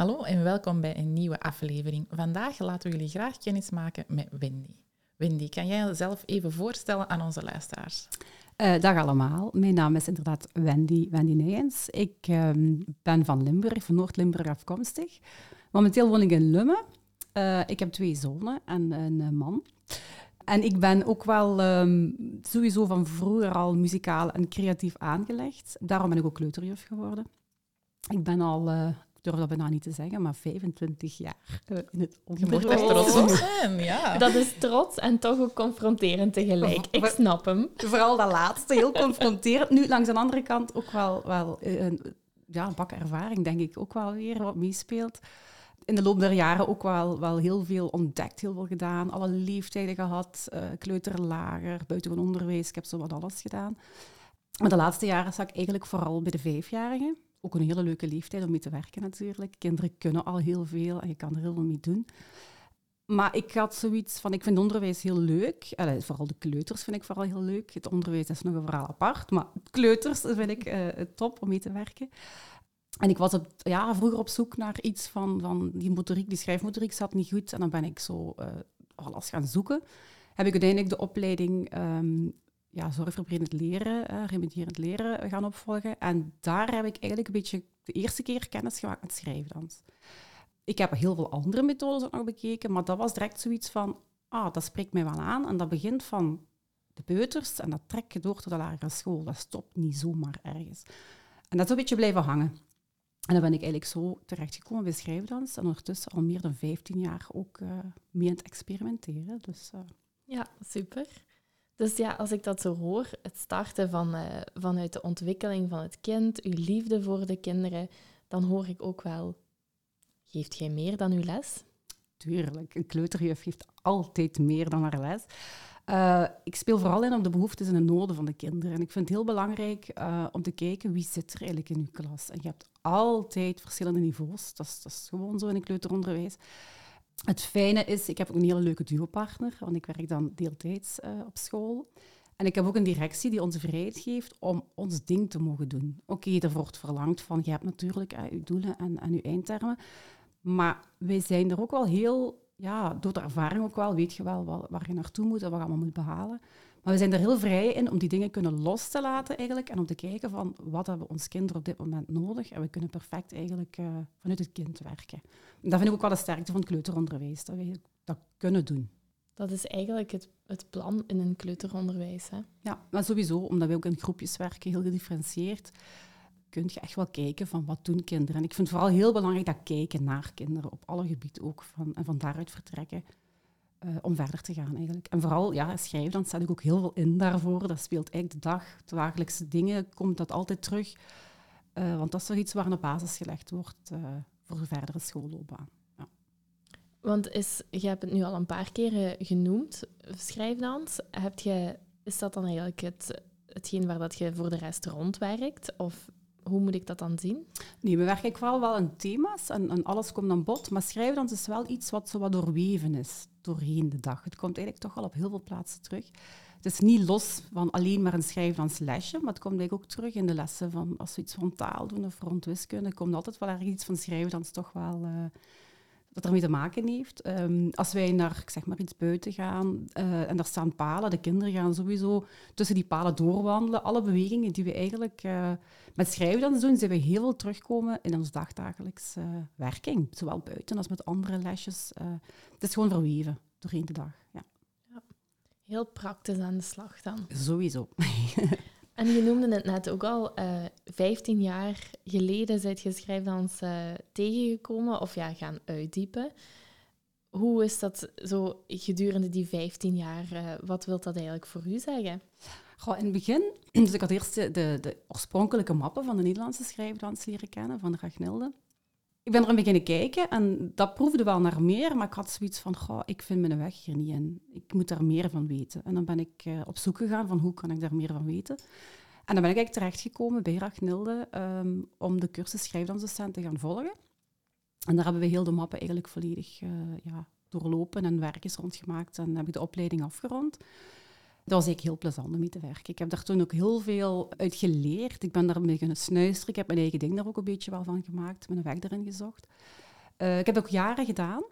Hallo en welkom bij een nieuwe aflevering. Vandaag laten we jullie graag kennis maken met Wendy. Wendy, kan jij jezelf even voorstellen aan onze luisteraars? Uh, dag allemaal. Mijn naam is inderdaad Wendy, Wendy Nijens. Ik ehm, ben van Limburg, van Noord-Limburg afkomstig. Momenteel woon ik in Lummen. Uh, ik heb twee zonen en een uh, man. En ik ben ook wel um, sowieso van vroeger al muzikaal en creatief aangelegd. Daarom ben ik ook kleuterjuf geworden. Ik ben al durf dat bijna niet te zeggen, maar 25 jaar uh, in het onderwijs. Je trots op zijn, ja. Dat is trots en toch ook confronterend tegelijk. Ik snap hem. Vooral dat laatste, heel confronterend. Nu, langs de andere kant ook wel, wel een, ja, een bak ervaring, denk ik, ook wel weer wat meespeelt. In de loop der jaren ook wel, wel heel veel ontdekt, heel veel gedaan. Alle leeftijden gehad, uh, kleuter, lager, buitengewoon onderwijs. Ik heb zo wat alles gedaan. Maar de laatste jaren zag ik eigenlijk vooral bij de vijfjarigen ook een hele leuke leeftijd om mee te werken natuurlijk. Kinderen kunnen al heel veel en je kan er heel veel mee doen. Maar ik had zoiets van, ik vind onderwijs heel leuk. Vooral de kleuters vind ik vooral heel leuk. Het onderwijs is nog een verhaal apart, maar kleuters vind ik uh, top om mee te werken. En ik was op, ja, vroeger op zoek naar iets van, van die motoriek, die schrijfmotoriek zat niet goed. En dan ben ik zo uh, alles gaan zoeken. Heb ik uiteindelijk de opleiding um, ja, zorgverbredend leren, remedierend leren gaan opvolgen. En daar heb ik eigenlijk een beetje de eerste keer kennis gemaakt met schrijfdans. Ik heb heel veel andere methodes ook nog bekeken, maar dat was direct zoiets van, ah, dat spreekt mij wel aan. En dat begint van de peuters en dat trek je door tot de lagere school. Dat stopt niet zomaar ergens. En dat is een beetje blijven hangen. En dan ben ik eigenlijk zo terechtgekomen bij schrijfdans. En ondertussen al meer dan 15 jaar ook uh, mee aan het experimenteren. Dus, uh... Ja, super. Dus ja, als ik dat zo hoor, het starten van, uh, vanuit de ontwikkeling van het kind, uw liefde voor de kinderen, dan hoor ik ook wel, geeft jij meer dan uw les? Tuurlijk, een kleuterjuf geeft altijd meer dan haar les. Uh, ik speel vooral in op de behoeftes en de noden van de kinderen. En ik vind het heel belangrijk uh, om te kijken wie zit er eigenlijk in uw klas. En je hebt altijd verschillende niveaus. Dat is, dat is gewoon zo in het kleuteronderwijs. Het fijne is, ik heb ook een hele leuke duopartner, want ik werk dan deeltijds uh, op school. En ik heb ook een directie die ons vrijheid geeft om ons ding te mogen doen. Oké, okay, er wordt verlangd van, je hebt natuurlijk je doelen en, je eindtermen. Maar wij zijn er ook wel heel, ja, door de ervaring ook wel, weet je wel waar, waar je naartoe moet en wat je allemaal moet behalen. Maar we zijn er heel vrij in om die dingen kunnen los te laten eigenlijk en om te kijken van wat hebben ons kinderen op dit moment nodig en we kunnen perfect eigenlijk uh, vanuit het kind werken. En dat vind ik ook wel de sterkte van het kleuteronderwijs, dat we dat kunnen doen. Dat is eigenlijk het, het plan in een kleuteronderwijs. Hè? Ja, maar sowieso, omdat we ook in groepjes werken, heel gedifferentieerd, kun je echt wel kijken van wat doen kinderen. En ik vind het vooral heel belangrijk dat kijken naar kinderen, op alle gebieden ook, van, en van daaruit vertrekken. Uh, om verder te gaan eigenlijk. En vooral ja, schrijven, dan zet ik ook heel veel in daarvoor. Dat speelt eigenlijk de dag, de dagelijkse dingen, komt dat altijd terug. Uh, want dat is toch iets waar een basis gelegd wordt uh, voor de verdere schoolloopbaan. Ja. Want is, je hebt het nu al een paar keren genoemd, schrijfdans. Heb je, is dat dan eigenlijk het, hetgeen waar dat je voor de rest rondwerkt? Of hoe moet ik dat dan zien? Nee, we werken vooral wel aan thema's en, en, alles komt aan bod. Maar schrijfdans is wel iets wat zo wat doorweven is doorheen de dag. Het komt eigenlijk toch wel op heel veel plaatsen terug. Het is niet los van alleen maar een schrijfdanslesje, maar het komt eigenlijk ook terug in de lessen van als we iets van taal doen of rond wiskunde, komt altijd wel ergens iets van schrijfdans toch wel... Uh, dat ermee te maken heeft. Um, als wij naar, ik zeg maar iets buiten gaan uh, en daar staan palen, de kinderen gaan sowieso tussen die palen doorwandelen. Alle bewegingen die we eigenlijk uh, met schrijfdans doen, zien we heel veel terugkomen in ons dagdagelijks uh, werking. Zowel buiten als met andere lesjes. het is gewoon verweven doorheen de dag. Ja. ja. Heel praktisch aan de slag dan. Sowieso. En je noemde het net ook al, uh, 15 jaar geleden zijt je schrijfdans uh, tegengekomen of ja, gaan uitdiepen. Hoe is dat zo gedurende die 15 jaar? Uh, wat wil dat eigenlijk voor u zeggen? Goh, in het begin, dus ik had eerst de, de, de, oorspronkelijke mappen van de Nederlandse schrijfdans leren kennen, van Ragnilde. Ik ben er beginnen kijken en dat proefde wel naar meer, maar ik had zoiets van, goh, ik vind mijn weg hier niet in. Ik moet daar meer van weten. En dan ben ik uh, op zoek gegaan van hoe kan ik daar meer van weten. En dan ben ik eigenlijk terechtgekomen bij Rachnilde um, om de cursus schrijfdansdocent te gaan volgen. En daar hebben we heel de mappen eigenlijk volledig uh, ja, doorlopen en werkjes rondgemaakt en heb ik de opleiding afgerond. Dat was eigenlijk heel plezant om mee te werken. Ik heb daar toen ook heel veel uit geleerd. Ik ben daar mee gaan snuisteren. Ik heb mijn eigen ding daar ook een beetje wel van gemaakt, mijn weg erin gezocht. Uh, ik heb dat ook jaren gedaan.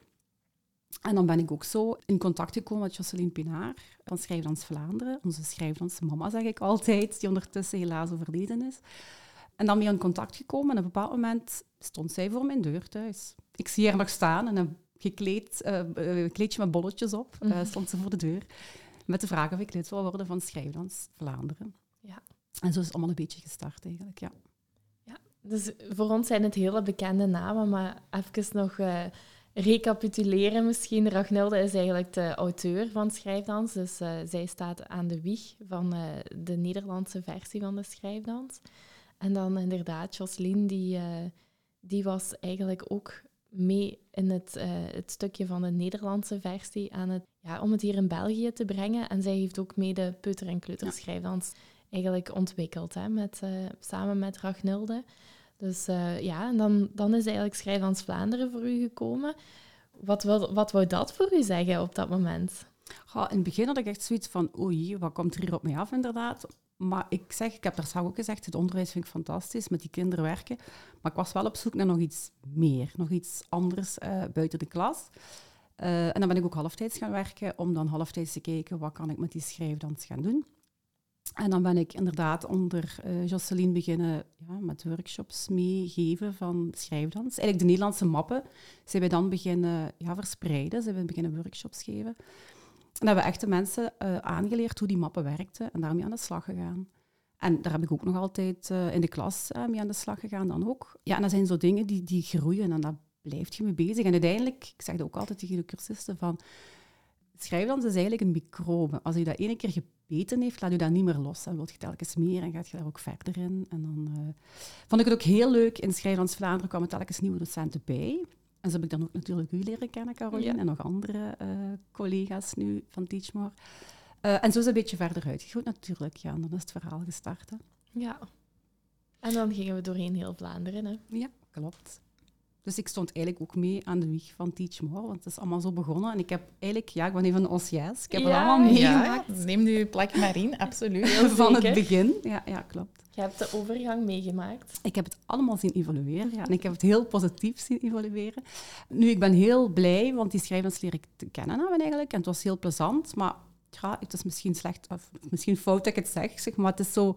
En dan ben ik ook zo in contact gekomen met Jocelyn Pinaar van Schrijfdans Vlaanderen. Onze schrijfdansmama, zeg ik altijd, die ondertussen helaas overleden is. En dan mee in contact gekomen en op een bepaald moment stond zij voor mijn deur thuis. Ik zie haar nog staan en een gekleed, uh, kleedje met bolletjes op, uh, stond ze voor de deur met de vraag of ik lid wil worden van Schrijfdans Vlaanderen. Ja. En zo is het allemaal een beetje gestart eigenlijk, ja. ja dus voor ons zijn het hele bekende namen, maar even nog uh, recapituleren misschien. Ragnilde is eigenlijk de auteur van Schrijfdans, dus uh, zij staat aan de wieg van uh, de Nederlandse versie van de Schrijfdans. En dan inderdaad, Jocelyn, die, die was eigenlijk ook mee in het, het stukje van de Nederlandse versie aan het, ja, om het hier in België te brengen. En zij heeft ook mee de peuter- en kleuterschrijfdans eigenlijk ontwikkeld, hè, met, uh, samen met Ragnilde. Dus uh, ja, en dan, dan is eigenlijk Schrijfdans Vlaanderen voor u gekomen. Wat, wat, wat wou dat voor u zeggen op dat moment? Ja, in het begin had ik echt zoiets van, oei, wat komt er hier op mij af inderdaad? Maar ik zeg, ik heb daar zelf ook gezegd, het onderwijs vind ik fantastisch, met die kinderen werken. Maar ik was wel op zoek naar nog iets meer, nog iets anders uh, buiten de klas. Uh, en dan ben ik ook halftijds gaan werken, om dan halftijds te kijken, wat kan ik met die schrijfdans gaan doen. En dan ben ik inderdaad onder uh, Jocelyn beginnen ja, met workshops meegeven van schrijfdans. Eigenlijk de Nederlandse mappen zijn we dan beginnen ja, verspreiden, zijn we beginnen workshops geven. En hebben we echt de mensen uh, aangeleerd hoe die mappen werkten en daarmee aan de slag gegaan. En daar heb ik ook nog altijd in de klas mee aan de slag gegaan dan ook. Ja, en dat zijn zo dingen die, die groeien en daar blijft je mee bezig. En uiteindelijk, ik zeg dat ook altijd tegen de cursisten, van schrijfdans is eigenlijk een microbe. Als je dat ene keer gebeten heeft, laat je dat niet meer los. Dan wil je telkens meer en gaat je daar ook verder in. En dan vond ik het ook heel leuk. In Schrijfdans Vlaanderen kwamen telkens nieuwe docenten bij. En zo heb ik dan ook natuurlijk u leren kennen, Caroline, en nog andere uh, collega's nu van Teachmore. Uh, en zo is het een beetje verder uitgegroeid natuurlijk. Ja, en dan is het verhaal gestart. Hè. Ja. En dan gingen we doorheen heel Vlaanderen, hè? Ja, klopt. Dus ik stond eigenlijk ook mee aan de wieg van Teach More, want het is allemaal zo begonnen. En ik heb eigenlijk, ja, ik ben een van de OCS. Ik heb ja, het allemaal meegemaakt. Ja, neem nu plek maar in, absoluut. van het begin, ja, ja, klopt. Je hebt de overgang meegemaakt. Ik heb het allemaal zien evolueren, ja. En ik heb het heel positief zien evolueren. Nu, ik ben heel blij, want die schrijvers leer ik te kennen hebben eigenlijk. En het was heel plezant, maar ja, het is misschien slecht, of misschien fout dat ik het zeg, zeg maar het is zo...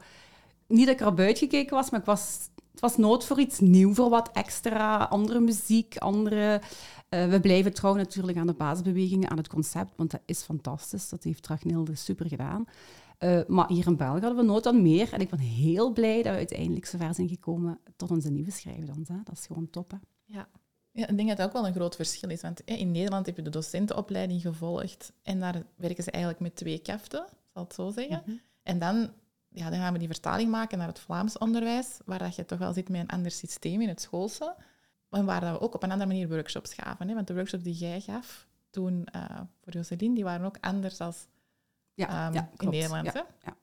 Niet dat ik erop uitgekeken was, maar ik was het was nood voor iets nieuws, voor wat extra, andere muziek, andere... Uh, we blijven trouw natuurlijk aan de basisbewegingen, aan het concept, want dat is fantastisch. Dat heeft Ragnilde super gedaan. Uh, maar hier in België hadden we nood aan meer. En ik ben heel blij dat we uiteindelijk zover zijn gekomen tot onze nieuwe schrijfdans. Hè. Dat is gewoon top. Hè. Ja. Ja, ik denk dat dat ook wel een groot verschil is. Want in Nederland heb je de docentenopleiding gevolgd en daar werken ze eigenlijk met twee kaften, zal het zo zeggen. Mm -hmm. En dan ja, dan gaan we die vertaling maken naar het Vlaams onderwijs, waar dat je toch wel zit met een ander systeem in het schoolse. En waar dat we ook op een andere manier workshops gaven. Hè? Want de workshops die jij gaf toen uh, voor Jocelyn, die waren ook anders dan ja, um, ja, in Nederland. Ja, ja.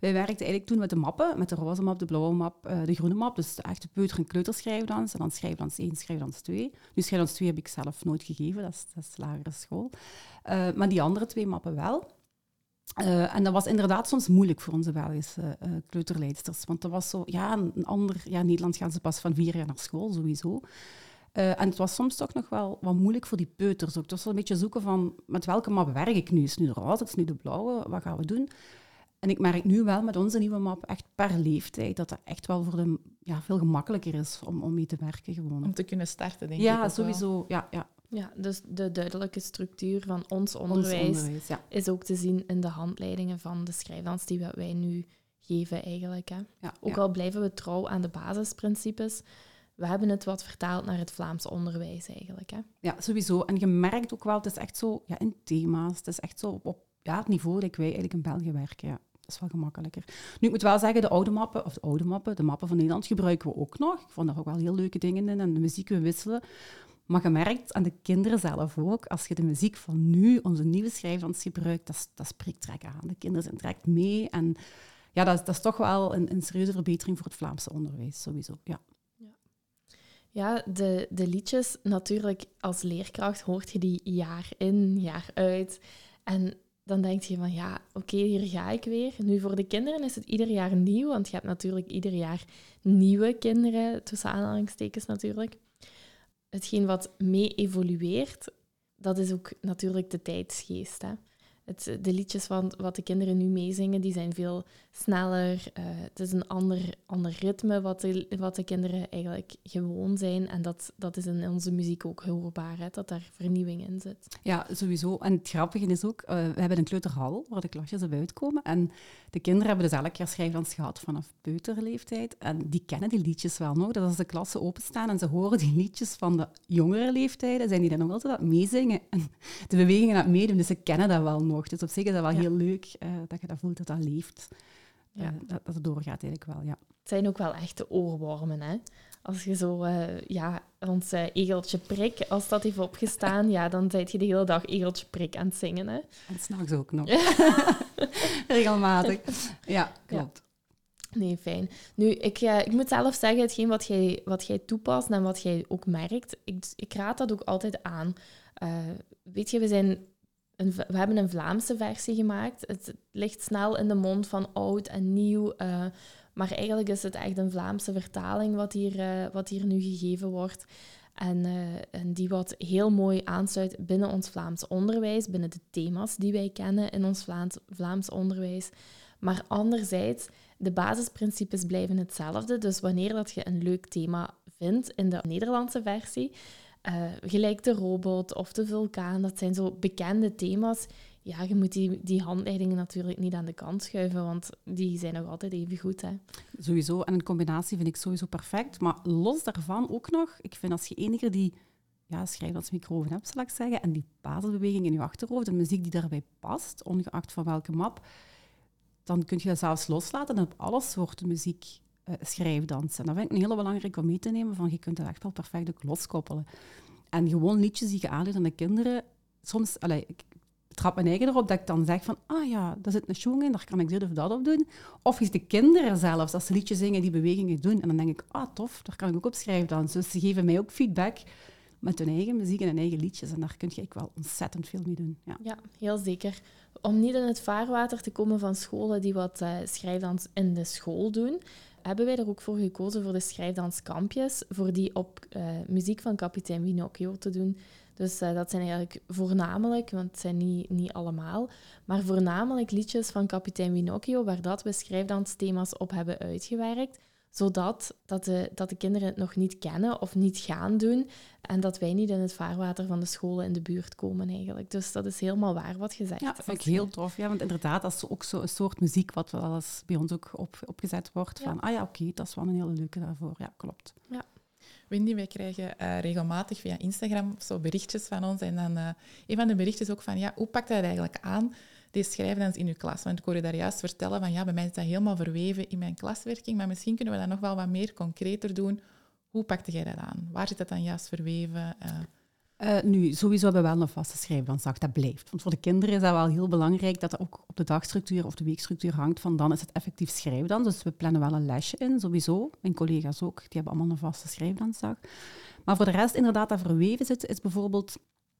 Wij werkten eigenlijk toen met de mappen, met de roze map, de blauwe map, uh, de groene map. Dus de echte peuter- en kleuterschrijfdans. En dan schrijfdans 1, schrijfdans 2. Nu schrijfdans 2 heb ik zelf nooit gegeven, dat is, dat is lagere school. Uh, maar die andere twee mappen wel. Uh, en dat was inderdaad soms moeilijk voor onze Belgische uh, kleuterleidsters. Want dat was zo, ja, een ander... Ja, in Nederland gaan ze pas van vier jaar naar school, sowieso. Uh, en het was soms toch nog wel wat moeilijk voor die peuters ook. Het was wel een beetje zoeken van, met welke map werk ik nu? Is het nu de roze, is het nu de blauwe? Wat gaan we doen? En ik merk nu wel met onze nieuwe map, echt per leeftijd, dat dat echt wel voor de ja, veel gemakkelijker is om, om mee te werken. Gewoon. Om te kunnen starten, denk ja, ik. Ja, sowieso. Ja, ja. Ja, dus de duidelijke structuur van ons onderwijs, ons onderwijs ja. is ook te zien in de handleidingen van de schrijfdans die wij nu geven eigenlijk. Hè. Ja, ook al blijven we trouw aan de basisprincipes, we hebben het wat vertaald naar het Vlaams onderwijs eigenlijk. Hè. Ja, sowieso. En je merkt ook wel, het is echt zo ja, in thema's, het is echt zo op, op ja, het niveau dat wij eigenlijk in België werken. Ja. dat is wel gemakkelijker. Nu, ik moet wel zeggen, de oude mappen, of de oude mappen, de mappen van Nederland gebruiken we ook nog. Ik vond daar ook wel heel leuke dingen in en de muziek we wisselen. Maar je merkt aan de kinderen zelf ook, als je de muziek van nu, onze nieuwe schrijfdans gebruikt, dat, dat spreekt trek aan. De kinderen zijn direct mee en ja, dat, dat is toch wel een, een serieuze verbetering voor het Vlaamse onderwijs, sowieso. Ja. Ja, de, de liedjes, natuurlijk als leerkracht hoort je die jaar in, jaar uit. En dan denk je van ja, oké, hier ga ik weer. Nu voor de kinderen is het ieder jaar nieuw, want je hebt natuurlijk ieder jaar nieuwe kinderen, tussen aanhalingstekens natuurlijk. Hetgeen wat mee evolueert, dat is ook natuurlijk de tijdsgeest. Hè? Het, de liedjes van wat de kinderen nu meezingen, die zijn veel sneller. Uh, het is een ander, ander ritme wat de, wat de kinderen eigenlijk gewoon zijn. En dat, dat is in onze muziek ook hoorbaar, hè, dat daar vernieuwing in zit. Ja, sowieso. En het grappige is ook, uh, we hebben een kleuterhal waar de klasjes op uitkomen. En de kinderen hebben dus elk jaar schrijfdans gehad vanaf peuterleeftijd. En die kennen die liedjes wel nog. Dat als de klassen openstaan en ze horen die liedjes van de jongere leeftijden, zijn die dan nog altijd aan het meezingen. En de bewegingen aan het meedoen, dus ze kennen dat wel nog. Dus op zich is dat wel heel leuk uh, dat je dat voelt, dat dat leeft. Ja. Uh, dat, dat het doorgaat eigenlijk wel, ja. Het zijn ook wel echte oorwormen, hè? Als je zo, uh, ja, ons egeltje prik, als dat heeft opgestaan, ja, dan zijt je de hele dag egeltje prik aan het zingen, hè? En s'nachts ook nog. Regelmatig. Ja, klopt. Nee, fijn. Nu, ik, uh, ik moet zelf zeggen, hetgeen wat jij, wat jij toepast en wat jij ook merkt, ik, ik raad dat ook altijd aan. Uh, weet je, we zijn we hebben een Vlaamse versie gemaakt. Het ligt snel in de mond van oud en nieuw. Uh, maar eigenlijk is het echt een Vlaamse vertaling wat hier, uh, wat hier nu gegeven wordt. En, uh, en, die wat heel mooi aansluit binnen ons Vlaams onderwijs, binnen de thema's die wij kennen in ons Vlaams, Vlaams onderwijs. Maar anderzijds, de basisprincipes blijven hetzelfde. Dus wanneer dat je een leuk thema vindt in de Nederlandse versie, uh, gelijk de robot of de vulkaan, dat zijn zo bekende thema's. Ja, je moet die, die handleidingen natuurlijk niet aan de kant schuiven, want die zijn nog altijd even goed. Hè. Sowieso, en een combinatie vind ik sowieso perfect. Maar los daarvan ook nog, ik vind als je enige die ja, schrijfdansmicrofoon hebt, zal ik zeggen, en die basisbeweging in je achterhoofd, de muziek die daarbij past, ongeacht van welke map, dan kun je dat zelfs loslaten en op alle soorten muziek schrijfdansen. En dat vind ik een hele belangrijk om mee te nemen, van je kunt dat echt wel perfect ook loskoppelen. En gewoon liedjes die je aanleert aan de kinderen, soms, allee, ik trap mijn eigen erop dat ik dan zeg van, ah ja, daar zit een song in, daar kan ik dit of dat op doen. Of is de kinderen zelfs, als ze liedjes zingen, die bewegingen doen. En dan denk ik, ah tof, daar kan ik ook op schrijfdansen. Dus ze geven mij ook feedback met hun eigen muziek en hun eigen liedjes. En daar kun je wel ontzettend veel mee doen. Ja, ja heel zeker. Om niet in het vaarwater te komen van scholen die wat uh, schrijfdans in de school doen, hebben wij er ook voor gekozen voor de schrijfdanskampjes, voor die op uh, muziek van kapitein Winocchio te doen. Dus uh, dat zijn eigenlijk voornamelijk, want het zijn niet, niet allemaal, maar voornamelijk liedjes van kapitein Winocchio, waar dat we schrijfdansthema's op hebben uitgewerkt, zodat dat de, dat de kinderen het nog niet kennen of niet gaan doen en dat wij niet in het vaarwater van de scholen in de buurt komen eigenlijk. Dus dat is helemaal waar wat je zegt. Ja, dat vind ik heel tof. Ja, want inderdaad, dat is ook zo'n soort muziek wat wel eens bij ons ook op, opgezet wordt. Van, ah ja, oké, dat is wel een hele leuke daarvoor. Ja, klopt. Ja. Wendy, wij krijgen uh, regelmatig via Instagram zo berichtjes van ons. En dan uh, een van de berichtjes ook van, ja, hoe pakt dat eigenlijk aan, deze schrijfdans in uw klas? Want ik hoorde daar juist vertellen van, ja, bij mij is dat helemaal verweven in mijn klaswerking, maar misschien kunnen we dat nog wel wat meer concreter doen. Hoe pakte jij dat aan? Waar zit dat dan juist verweven? Uh, uh, nu, sowieso hebben we wel een vaste schrijfdansdag, dat blijft. Want voor de kinderen is dat wel heel belangrijk dat dat ook op de dagstructuur of de weekstructuur hangt. Van dan is het effectief schrijfdans. Dus we plannen wel een lesje in, sowieso. Mijn collega's ook, die hebben allemaal een vaste schrijfdansdag. Maar voor de rest, inderdaad, dat verweven zit, is bijvoorbeeld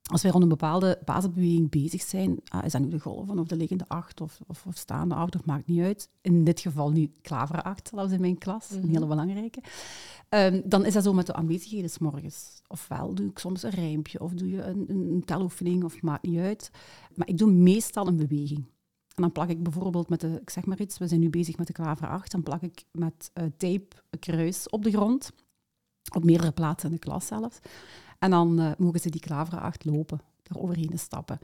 als wij rond een bepaalde basisbeweging bezig zijn, ah, is dat nu de golven of de liggende acht of, of, of staande acht, of maakt niet uit. In dit geval nu klaveracht, zelfs in mijn klas, een mhm. hele belangrijke. Um, dan is dat zo met de aanwezigheden s morgens. Ofwel doe ik soms een rijmpje, of doe je een, een teloefening, of maakt niet uit. Maar ik doe meestal een beweging. En dan plak ik bijvoorbeeld met de, ik zeg maar iets, we zijn nu bezig met de klaver 8, dan plak ik met uh, tape een kruis op de grond, op meerdere plaatsen in de klas zelfs. En dan uh, mogen ze die klaveren acht lopen, er overheen stappen.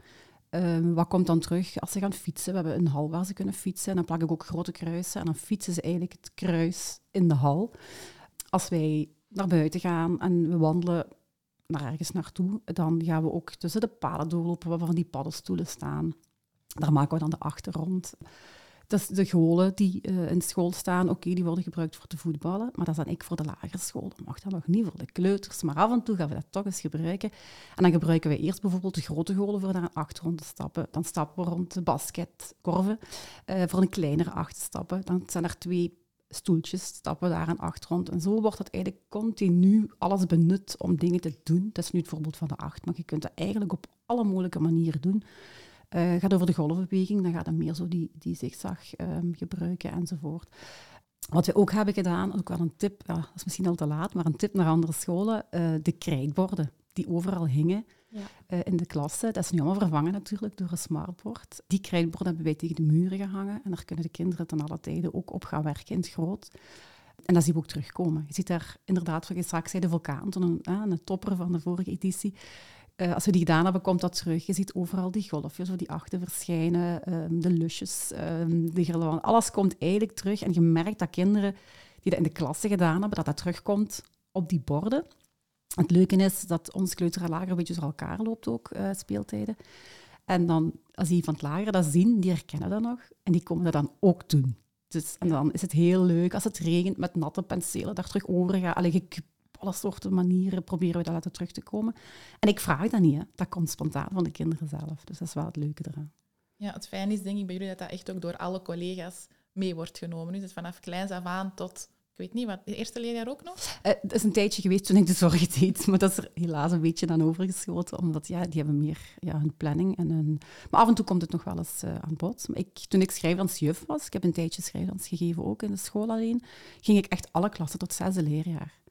Um, wat komt dan terug als ze gaan fietsen? We hebben een hal waar ze kunnen fietsen. En dan plak ik ook grote kruisen. En dan fietsen ze eigenlijk het kruis in de hal. Als wij naar buiten gaan en we wandelen naar ergens naartoe, dan gaan we ook tussen de paden doorlopen waar van die paddenstoelen staan. Daar maken we dan de achtergrond. Dat de golen die uh, in school staan, oké, die worden gebruikt voor te voetballen, maar dat is dan ik voor de lagere school. Dat mag dan nog niet voor de kleuters, maar af en toe gaan we dat toch eens gebruiken. En dan gebruiken we eerst bijvoorbeeld de grote golen voor naar een achtergrond te stappen. Dan stappen we rond de basketkorven uh, voor een kleinere acht stappen. Dan zijn er twee stoeltjes, stappen daar een acht rond. En zo wordt het eigenlijk continu alles benut om dingen te doen. Dat is nu het voorbeeld van de acht, maar je kunt dat eigenlijk op alle mogelijke manieren doen. Uh, gaat over de golfbeweging, dan gaat het meer zo die, die zigzag um, gebruiken enzovoort. Wat we ook hebben gedaan, ook wel een tip, ja, dat is misschien al te laat, maar een tip naar andere scholen, uh, de krijtborden die overal hingen ja. uh, in de klasse. Dat is nu allemaal vervangen natuurlijk door een smartboard. Die krijtborden hebben wij tegen de muren gehangen en daar kunnen de kinderen ten alle tijden ook op gaan werken in het groot. En dat zien we ook terugkomen. Je ziet daar inderdaad, wat je straks zei, de vulkaan, een, een topper van de vorige editie. Uh, als we die gedaan hebben, komt dat terug. Je ziet overal die golfjes of die achten verschijnen, um, de lusjes, um, de girlanden. Alles komt eigenlijk terug. En je merkt dat kinderen die dat in de klasse gedaan hebben, dat dat terugkomt op die borden. Het leuke is dat ons kleuter lager een beetje door elkaar loopt ook, uh, speeltijden. En dan, als die van het lager dat zien, die herkennen dat nog. En die komen dat dan ook doen. Dus, en dan is het heel leuk als het regent met natte penselen daar terug over gaan. Allee, je alle soorten manieren proberen we dat laten terug te komen. En ik vraag dat niet, hè. dat komt spontaan van de kinderen zelf. Dus dat is wel het leuke eraan. Ja, het fijne is denk ik bij jullie dat dat echt ook door alle collega's mee wordt genomen. Dus vanaf kleins af aan tot, ik weet niet, wat, de eerste leerjaar ook nog? Uh, dat is een tijdje geweest toen ik de zorg deed, maar dat is er helaas een beetje aan overgeschoten, omdat ja, die hebben meer ja, hun planning. En hun... Maar af en toe komt het nog wel eens uh, aan bod. Maar ik, toen ik schrijfdans juf was, ik heb een tijdje schrijfdans gegeven ook in de school alleen, ging ik echt alle klassen tot zesde leerjaar.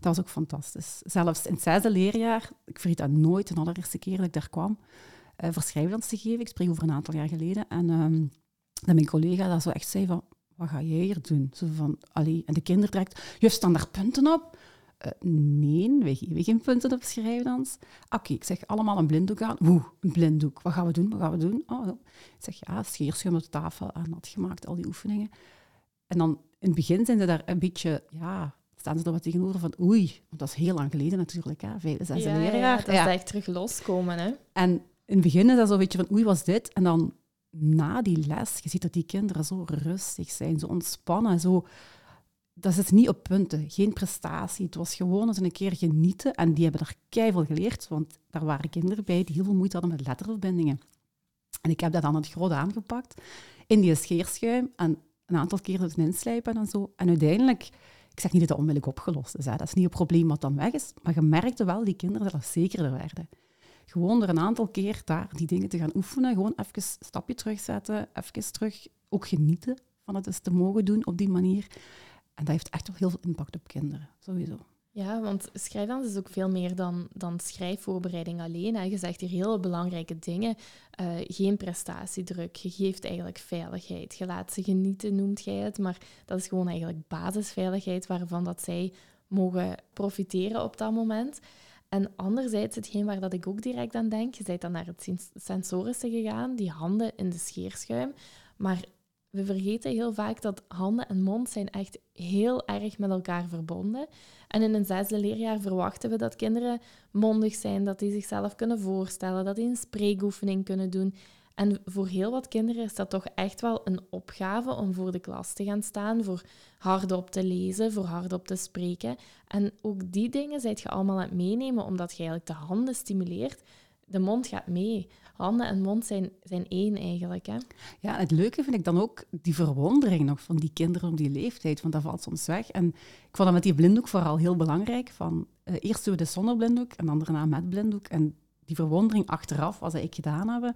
Dat was ook fantastisch. Zelfs in het zesde leerjaar, ik vergeet dat nooit, de allereerste keer dat ik daar kwam, uh, voor schrijfdans te geven. Ik spreek over een aantal jaar geleden. En um, dat mijn collega dat zo echt zei van, wat ga jij hier doen? Zo van, allee. En de kinderen direct, juf, staan daar punten op? Uh, nee, wij geven geen punten op schrijfdans. Oké, okay, ik zeg allemaal een blinddoek aan. Oeh, een blinddoek. Wat gaan we doen? Wat gaan we doen? Oh, ik zeg ja, scheerschuim op de tafel aan had gemaakt, al die oefeningen. En dan in het begin zijn ze daar een beetje, ja, staan ze er wat tegenover van oei, want dat is heel lang geleden natuurlijk, hè, ja, leerjaar. Ja, dat is echt terug loskomen. Hè? En in het begin is dat zo'n beetje van oei, was dit? En dan na die les, je ziet dat die kinderen zo rustig zijn, zo ontspannen, zo... Dat is niet op punten, geen prestatie. Het was gewoon eens een keer genieten. En die hebben er keihard geleerd, want daar waren kinderen bij die heel veel moeite hadden met letterverbindingen. En ik heb dat dan het groot aangepakt in die scheerschuim en een aantal keer het inslijpen en zo. En uiteindelijk ik zeg niet dat dat onmiddellijk opgelost is. Dat is niet het probleem wat dan weg is. Maar je merkte wel, die kinderen, dat zekerder werden. Gewoon er een aantal keer daar die dingen te gaan oefenen. Gewoon even een stapje terugzetten. Even terug ook genieten van het eens te mogen doen op die manier. En dat heeft echt wel heel veel impact op kinderen, sowieso. Ja, want schrijfdans is ook veel meer dan, dan schrijfvoorbereiding alleen. Hè. Je zegt hier heel belangrijke dingen. Uh, geen prestatiedruk. Je geeft eigenlijk veiligheid. Je laat ze genieten, noemt jij het. Maar dat is gewoon eigenlijk basisveiligheid waarvan dat zij mogen profiteren op dat moment. En anderzijds, hetgeen waar dat ik ook direct aan denk, je bent dan naar het sensorische gegaan, die handen in de scheerschuim. Maar we vergeten heel vaak dat handen en mond zijn echt heel erg met elkaar verbonden. En in een zesde leerjaar verwachten we dat kinderen mondig zijn, dat die zichzelf kunnen voorstellen, dat die een spreekoefening kunnen doen. En voor heel wat kinderen is dat toch echt wel een opgave om voor de klas te gaan staan, voor hardop te lezen, voor hardop te spreken. En ook die dingen zijt je allemaal aan het meenemen, omdat je eigenlijk de handen stimuleert. De mond gaat mee handen en mond zijn, zijn één eigenlijk. Hè? Ja, het leuke vind ik dan ook die verwondering nog van die kinderen op die leeftijd, want dat valt soms weg. En ik vond dat met die blinddoek vooral heel belangrijk. Van, uh, eerst doen we de zonder blinddoek en dan daarna met blinddoek. En die verwondering achteraf, wat ik gedaan hebben,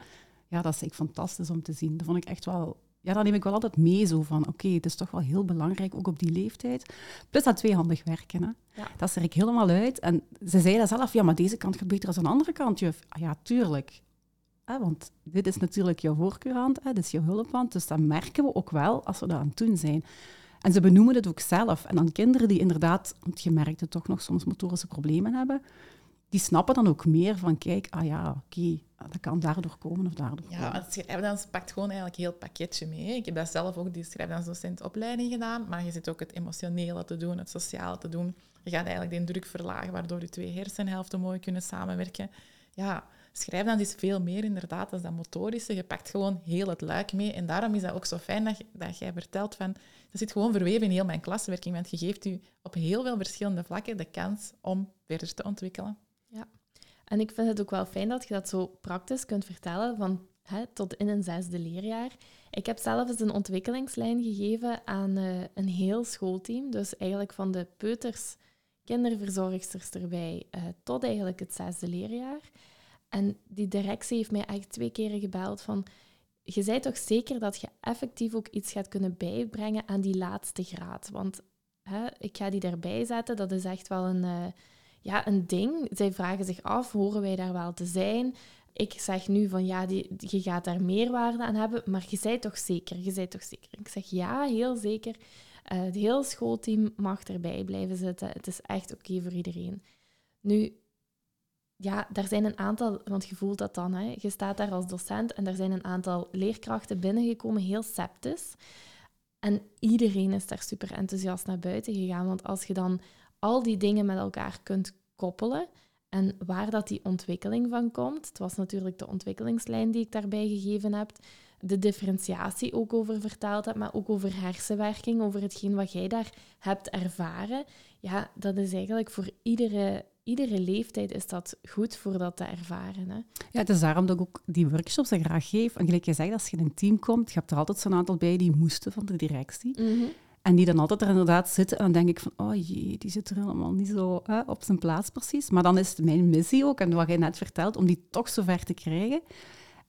ja, dat is echt fantastisch om te zien. Dat vond ik echt wel ja, dan neem ik wel altijd mee zo van, oké, het is toch wel heel belangrijk, ook op die leeftijd. Plus dat tweehandig werken, hè. Ja. dat er ik helemaal uit. En ze zeiden zelf, ja, maar deze kant gaat beter dan de andere kant, juf. Ah, ja, tuurlijk want dit is natuurlijk jouw voorkeurhand, hè, dit is jouw hulphand. Dus dat merken we ook wel als we dat aan het doen zijn. En ze benoemen het ook zelf. En dan kinderen die inderdaad, want je merkt het toch nog soms motorische problemen hebben, die snappen dan ook meer van, kijk, ah ja, oké, dat kan daardoor komen of daardoor ja, komen. Ja, schrijfdans pakt gewoon eigenlijk heel het pakketje mee. Ik heb dat zelf ook, die schrijfdansdocentopleiding gedaan, maar je zit ook het emotionele te doen, het sociale te doen. Je gaat eigenlijk de druk verlagen, waardoor je twee hersenhelften mooi kunnen samenwerken. Ja, schrijfdans is veel meer inderdaad dan dat motorische. Je pakt gewoon heel het luik mee. En daarom is dat ook zo fijn dat, dat jij vertelt van... Dat zit gewoon verweven in heel mijn klaswerking, want je geeft u op heel veel verschillende vlakken de kans om verder te ontwikkelen. En ik vind het ook wel fijn dat je dat zo praktisch kunt vertellen, van hè, tot in een zesde leerjaar. Ik heb zelf eens een ontwikkelingslijn gegeven aan uh, een heel schoolteam, dus eigenlijk van de peuters, kinderverzorgsters erbij, uh, tot eigenlijk het zesde leerjaar. En die directie heeft mij eigenlijk twee keren gebeld van... Je zei toch zeker dat je effectief ook iets gaat kunnen bijbrengen aan die laatste graad? Want hè, ik ga die erbij zetten, dat is echt wel een, uh, ja, een ding. Zij vragen zich af, horen wij daar wel te zijn? Ik zeg nu van ja, die, je gaat daar meerwaarde aan hebben, maar je zei toch zeker, je zei toch zeker. Ik zeg ja, heel zeker. Uh, het hele schoolteam mag erbij blijven zitten. Het is echt oké voor iedereen. Nu, ja, daar zijn een aantal, want je voelt dat dan, hè. je staat daar als docent en er zijn een aantal leerkrachten binnengekomen, heel sceptisch. En iedereen is daar super enthousiast naar buiten gegaan, want als je dan al die dingen met elkaar kunt koppelen en waar dat die ontwikkeling van komt, het was natuurlijk de ontwikkelingslijn die ik daarbij gegeven heb, de differentiatie ook over vertaald heb, maar ook over hersenwerking, over hetgeen wat jij daar hebt ervaren. Ja, dat is eigenlijk voor iedere iedere leeftijd is dat goed voor dat te ervaren. Hè? Ja, het is daarom dat ik ook die workshops graag geef. En gelijk je zegt, als je in een team komt, je hebt er altijd zo'n aantal bij die moesten van de directie. Mhm. En die dan altijd er inderdaad zitten. En dan denk ik van, oh jee, die zit er helemaal niet zo hè, op zijn plaats precies. Maar dan is het mijn missie ook, en wat jij net vertelt, om die toch zo ver te krijgen.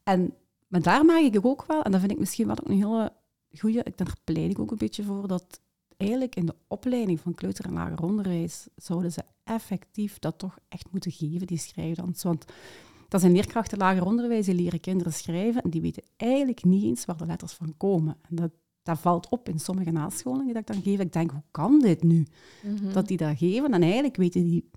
En maar daar maak ik ook wel, en dat vind ik misschien ook een hele goede, daar pleit ik ook een beetje voor, dat eigenlijk in de opleiding van kleuter- en lager onderwijs zouden ze effectief dat toch echt moeten geven, die schrijfdans. Want dat zijn leerkrachten lager onderwijs, die leren kinderen schrijven en die weten eigenlijk niet eens waar de letters van komen. En dat, dat valt op in sommige nascholingen die ik dan geef. Ik denk, hoe kan dit nu? Mhm. Dat die dat geven en eigenlijk weten die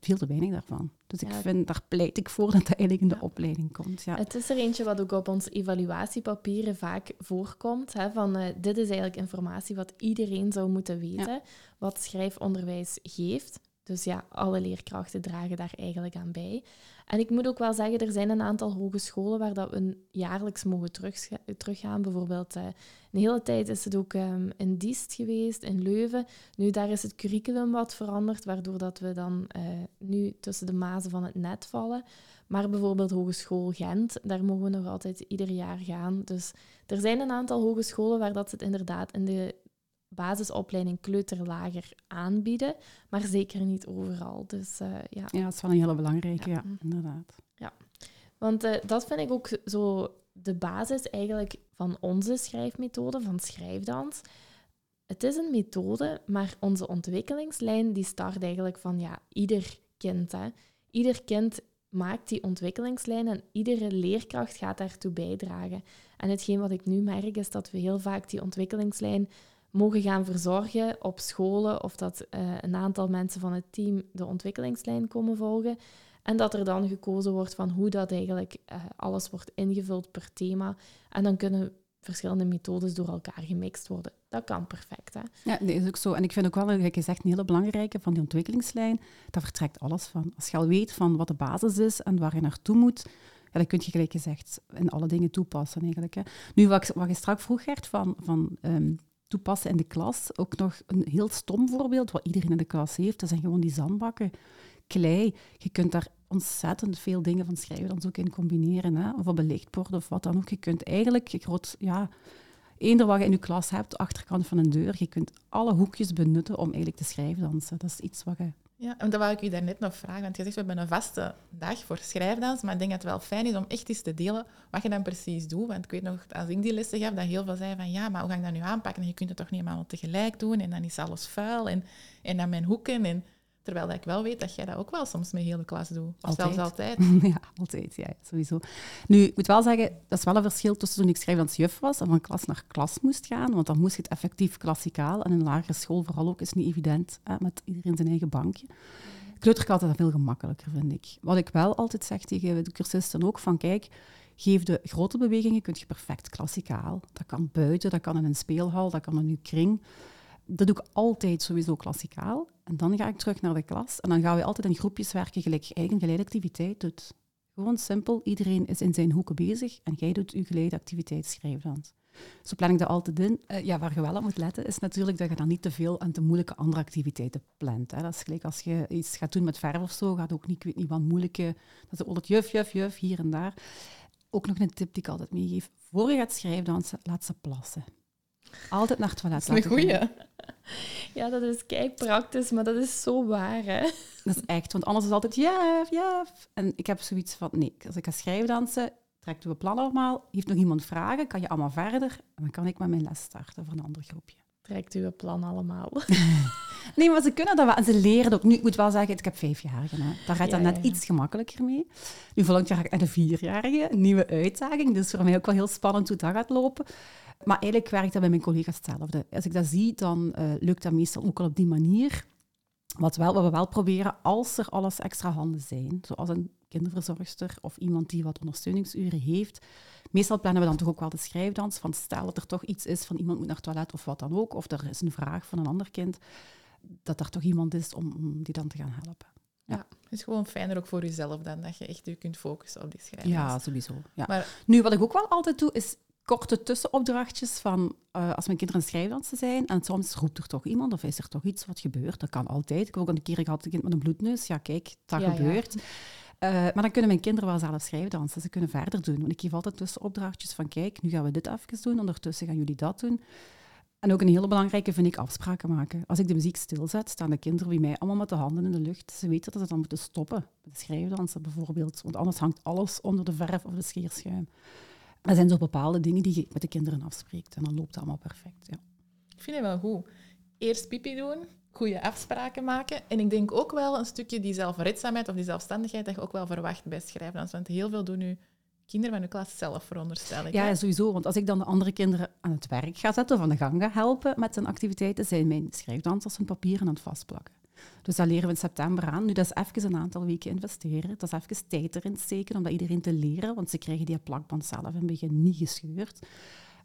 veel te weinig daarvan. Dus ik vind, daar pleit ik voor dat dat eigenlijk in de opleiding komt. Ja. Het is er eentje wat ook op ons evaluatiepapieren vaak voorkomt. Hè, van, uh, dit is eigenlijk informatie wat iedereen zou moeten weten, wat schrijfonderwijs geeft. Dus ja, alle leerkrachten dragen daar eigenlijk aan bij. En ik moet ook wel zeggen, er zijn een aantal hogescholen waar dat we jaarlijks mogen teruggaan. Bijvoorbeeld, uh, een hele tijd is het ook um, in Diest geweest, in Leuven. Nu, daar is het curriculum wat veranderd, waardoor dat we dan uh, nu tussen de mazen van het net vallen. Maar bijvoorbeeld Hogeschool Gent, daar mogen we nog altijd ieder jaar gaan. Dus er zijn een aantal hogescholen waar dat het inderdaad in de basisopleiding kleuterlager aanbieden, maar zeker niet overal. Dus, uh, ja. ja, dat is wel een hele belangrijke, ja, inderdaad. Ja, want uh, dat vind ik ook zo de basis eigenlijk van onze schrijfmethode, van schrijfdans. Het is een methode, maar onze ontwikkelingslijn die start eigenlijk van ja, ieder kind. Hè. Ieder kind maakt die ontwikkelingslijn en iedere leerkracht gaat daartoe bijdragen. En hetgeen wat ik nu merk is dat we heel vaak die ontwikkelingslijn mogen gaan verzorgen op scholen of dat uh, een aantal mensen van het team de ontwikkelingslijn komen volgen. En dat er dan gekozen wordt van hoe dat eigenlijk uh, alles wordt ingevuld per thema. En dan kunnen verschillende methodes door elkaar gemixt worden. Dat kan perfect. Hè? Ja, dat is ook zo. En ik vind ook wel, gelijk gezegd, een hele belangrijke van die ontwikkelingslijn. Daar vertrekt alles van. Als je al weet van wat de basis is en waar je naartoe moet, ja, dan kun je gelijk gezegd in alle dingen toepassen eigenlijk. Hè. Nu, wat, wat je straks vroeg, Gert, van, van um, toepassen in de klas. Ook nog een heel stom voorbeeld, wat iedereen in de klas heeft. Dat zijn gewoon die zandbakken, klei. Je kunt daar ontzettend veel dingen van schrijven dan in combineren. Hè? Of op een lichtbord of wat dan ook. Je kunt eigenlijk groot, ja, eender wat je in je klas hebt, de achterkant van een deur, je kunt alle hoekjes benutten om eigenlijk te schrijfdansen. Dat is iets wat je ja, en dat wou ik u daarnet nog vragen, want je zegt we hebben een vaste dag voor schrijfdans, maar ik denk dat het wel fijn is om echt eens te delen wat je dan precies doet. Want ik weet nog, als ik die lessen gaf, dat heel veel zeiden van ja, maar hoe ga ik dat nu aanpakken? En je kunt het toch niet allemaal tegelijk doen en dan is alles vuil en, en dan mijn hoeken. En, terwijl dat ik wel weet dat jij dat ook wel soms met heel de klas doet. Of altijd. zelfs altijd. ja, altijd, ja, sowieso. Nu, ik moet wel zeggen, dat is wel een verschil tussen toen ik schrijfdansjuf was en van klas naar klas moest gaan, want dan moest je het effectief klassikaal en in een lagere school vooral ook is niet evident, hè, met iedereen zijn eigen bankje kleuterklas is veel gemakkelijker, vind ik. Wat ik wel altijd zeg tegen de cursisten ook, van kijk, geef de grote bewegingen, kun je perfect klassikaal. Dat kan buiten, dat kan in een speelhal, dat kan in een kring. Dat doe ik altijd sowieso klassikaal. En dan ga ik terug naar de klas en dan gaan we altijd in groepjes werken, gelijk je eigen geleidactiviteit doet. Gewoon simpel, iedereen is in zijn hoeken bezig en jij doet je geleide activiteit schrijfdans. Zo plan ik dat altijd in. Uh, ja, waar je wel op moet letten, is natuurlijk dat je dan niet te veel en te moeilijke andere activiteiten plant. Hè. Dat is gelijk als je iets gaat doen met verf of zo, gaat ook niet, ik weet niet wat moeilijke... Dat is altijd juf, juf, juf, hier en daar. Ook nog een tip die ik altijd meegeef. Voor je gaat schrijfdansen, laat ze plassen. Altijd naar het toilet Dat is een goeie. Ja, dat is kei praktisch, maar dat is zo waar, hè? Dat is echt, want anders is het altijd juf, juf. En ik heb zoiets van, nee, als ik ga schrijfdansen, trekt we plan allemaal. Heeft nog iemand vragen? Kan je allemaal verder? En dan kan ik met mijn les starten voor een ander groepje. Trekt u plan allemaal? nee, maar ze kunnen dat wel. En ze leren ook. Nu, ik moet wel zeggen, ik heb vijfjarigen. Hè. Daar gaat ja, dat net iets gemakkelijker mee. Nu volgend jaar ga ik naar de vierjarige. Een nieuwe uitdaging. Dus voor mij ook wel heel spannend hoe dat gaat lopen. Maar eigenlijk werkt dat bij mijn collega's hetzelfde. Als ik dat zie, dan uh, lukt dat meestal ook al op die manier. Wat, wel, wat we wel proberen, als er alles extra handen zijn, zoals een kinderverzorgster of iemand die wat ondersteuningsuren heeft, meestal plannen we dan toch ook wel de schrijfdans. Van stel dat er toch iets is van iemand moet naar het toilet of wat dan ook, of er is een vraag van een ander kind, dat er toch iemand is om, om die dan te gaan helpen. Ja. het is gewoon fijner ook voor jezelf dan dat je echt je kunt focussen op die schrijvers. Ja, sowieso. Ja. Maar, nu, wat ik ook wel altijd doe, is korte tussenopdrachtjes van uh, als mijn kinderen schrijfdansen zijn en soms roept er toch iemand of is er toch iets wat gebeurt. Dat kan altijd. Ik heb ook een keer gehad een kind met een bloedneus. Ja, kijk, dat gebeurt. Uh, maar dan kunnen mijn kinderen wel zelf schrijfdansen. Ze kunnen verder doen. Want ik geef altijd tussenopdrachtjes van kijk, nu gaan we dit even doen, ondertussen gaan jullie dat doen. En ook een hele belangrijke vind ik afspraken maken. Als ik de muziek stilzet, staan de kinderen bij mij allemaal met de handen in de lucht. Ze weten dat ze dan moeten stoppen met schrijfdansen bijvoorbeeld. Want anders hangt alles onder de verf of de scheerschuim. Er zijn zo bepaalde dingen die je met de kinderen afspreekt. En dan loopt het allemaal perfect. Ja. Ik vind het wel goed. Eerst pipi doen, goede afspraken maken. En ik denk ook wel een stukje die zelfredzaamheid of die zelfstandigheid dat je ook wel verwacht bij schrijven. Want heel veel doen nu kinderen van de klas zelf, veronderstel ik. Ja, sowieso. Want als ik dan de andere kinderen aan het werk ga zetten of aan de gang ga helpen met hun activiteiten, zijn mijn schrijfdansers hun papieren aan het vastplakken. Dus dat leren we in september aan. Nu, dat is even een aantal weken investeren. Dat is even tijd erin steken om dat iedereen te leren, want ze krijgen die plakband zelf in het begin niet gescheurd.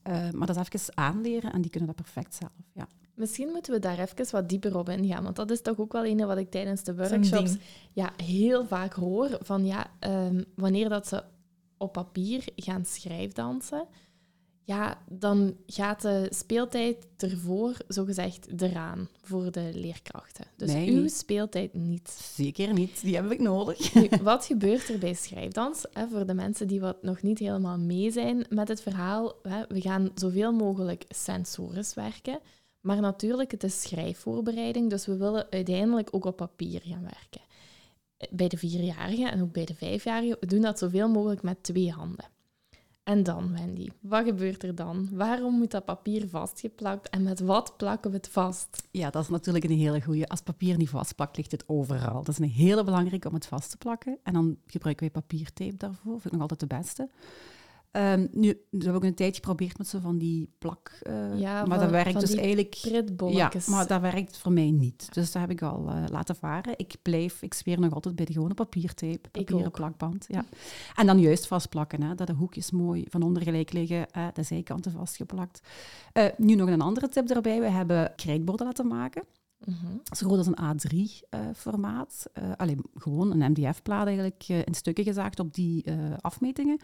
Uh, maar dat is even aanleren en die kunnen dat perfect zelf. Ja. Misschien moeten we daar even wat dieper op ingaan, want dat is toch ook wel een wat ik tijdens de workshops ja, heel vaak hoor. Van ja, um, wanneer dat ze op papier gaan schrijfdansen, ja, dan gaat de speeltijd ervoor, zogezegd, eraan voor de leerkrachten. Dus uw speeltijd niet. Zeker niet, die heb ik nodig. Nu, wat gebeurt er bij schrijfdans? Hè, voor de mensen die wat nog niet helemaal mee zijn met het verhaal, hè, we gaan zoveel mogelijk sensorisch werken. Maar natuurlijk, het is schrijfvoorbereiding, dus we willen uiteindelijk ook op papier gaan werken. Bij de vierjarigen en ook bij de vijfjarigen, we doen dat zoveel mogelijk met twee handen. En dan, Wendy, wat gebeurt er dan? Waarom moet dat papier vastgeplakt en met wat plakken we het vast? Ja, dat is natuurlijk een hele goede. Als papier niet vastplakt, ligt het overal. Dat is een hele belangrijke om het vast te plakken. En dan gebruiken wij papiertape daarvoor. Vind ik nog altijd de beste. Um, nu, we hebben ook een tijdje geprobeerd met zo van die plak. Uh, ja, maar dat werkt dus eigenlijk. Ja, maar dat werkt voor mij niet. Dus dat heb ik al uh, laten varen. Ik blijf, ik zweer nog altijd bij de gewone papiertape, papieren plakband. Ja. En dan juist vastplakken, hè, dat de hoekjes mooi van onder gelijk liggen, uh, de zijkanten vastgeplakt. nu nog een andere tip erbij. We hebben krijtborden laten maken. Mm -hmm. Zo groot als een A3-formaat. alleen gewoon een MDF-plaat eigenlijk in stukken gezaagd op die afmetingen.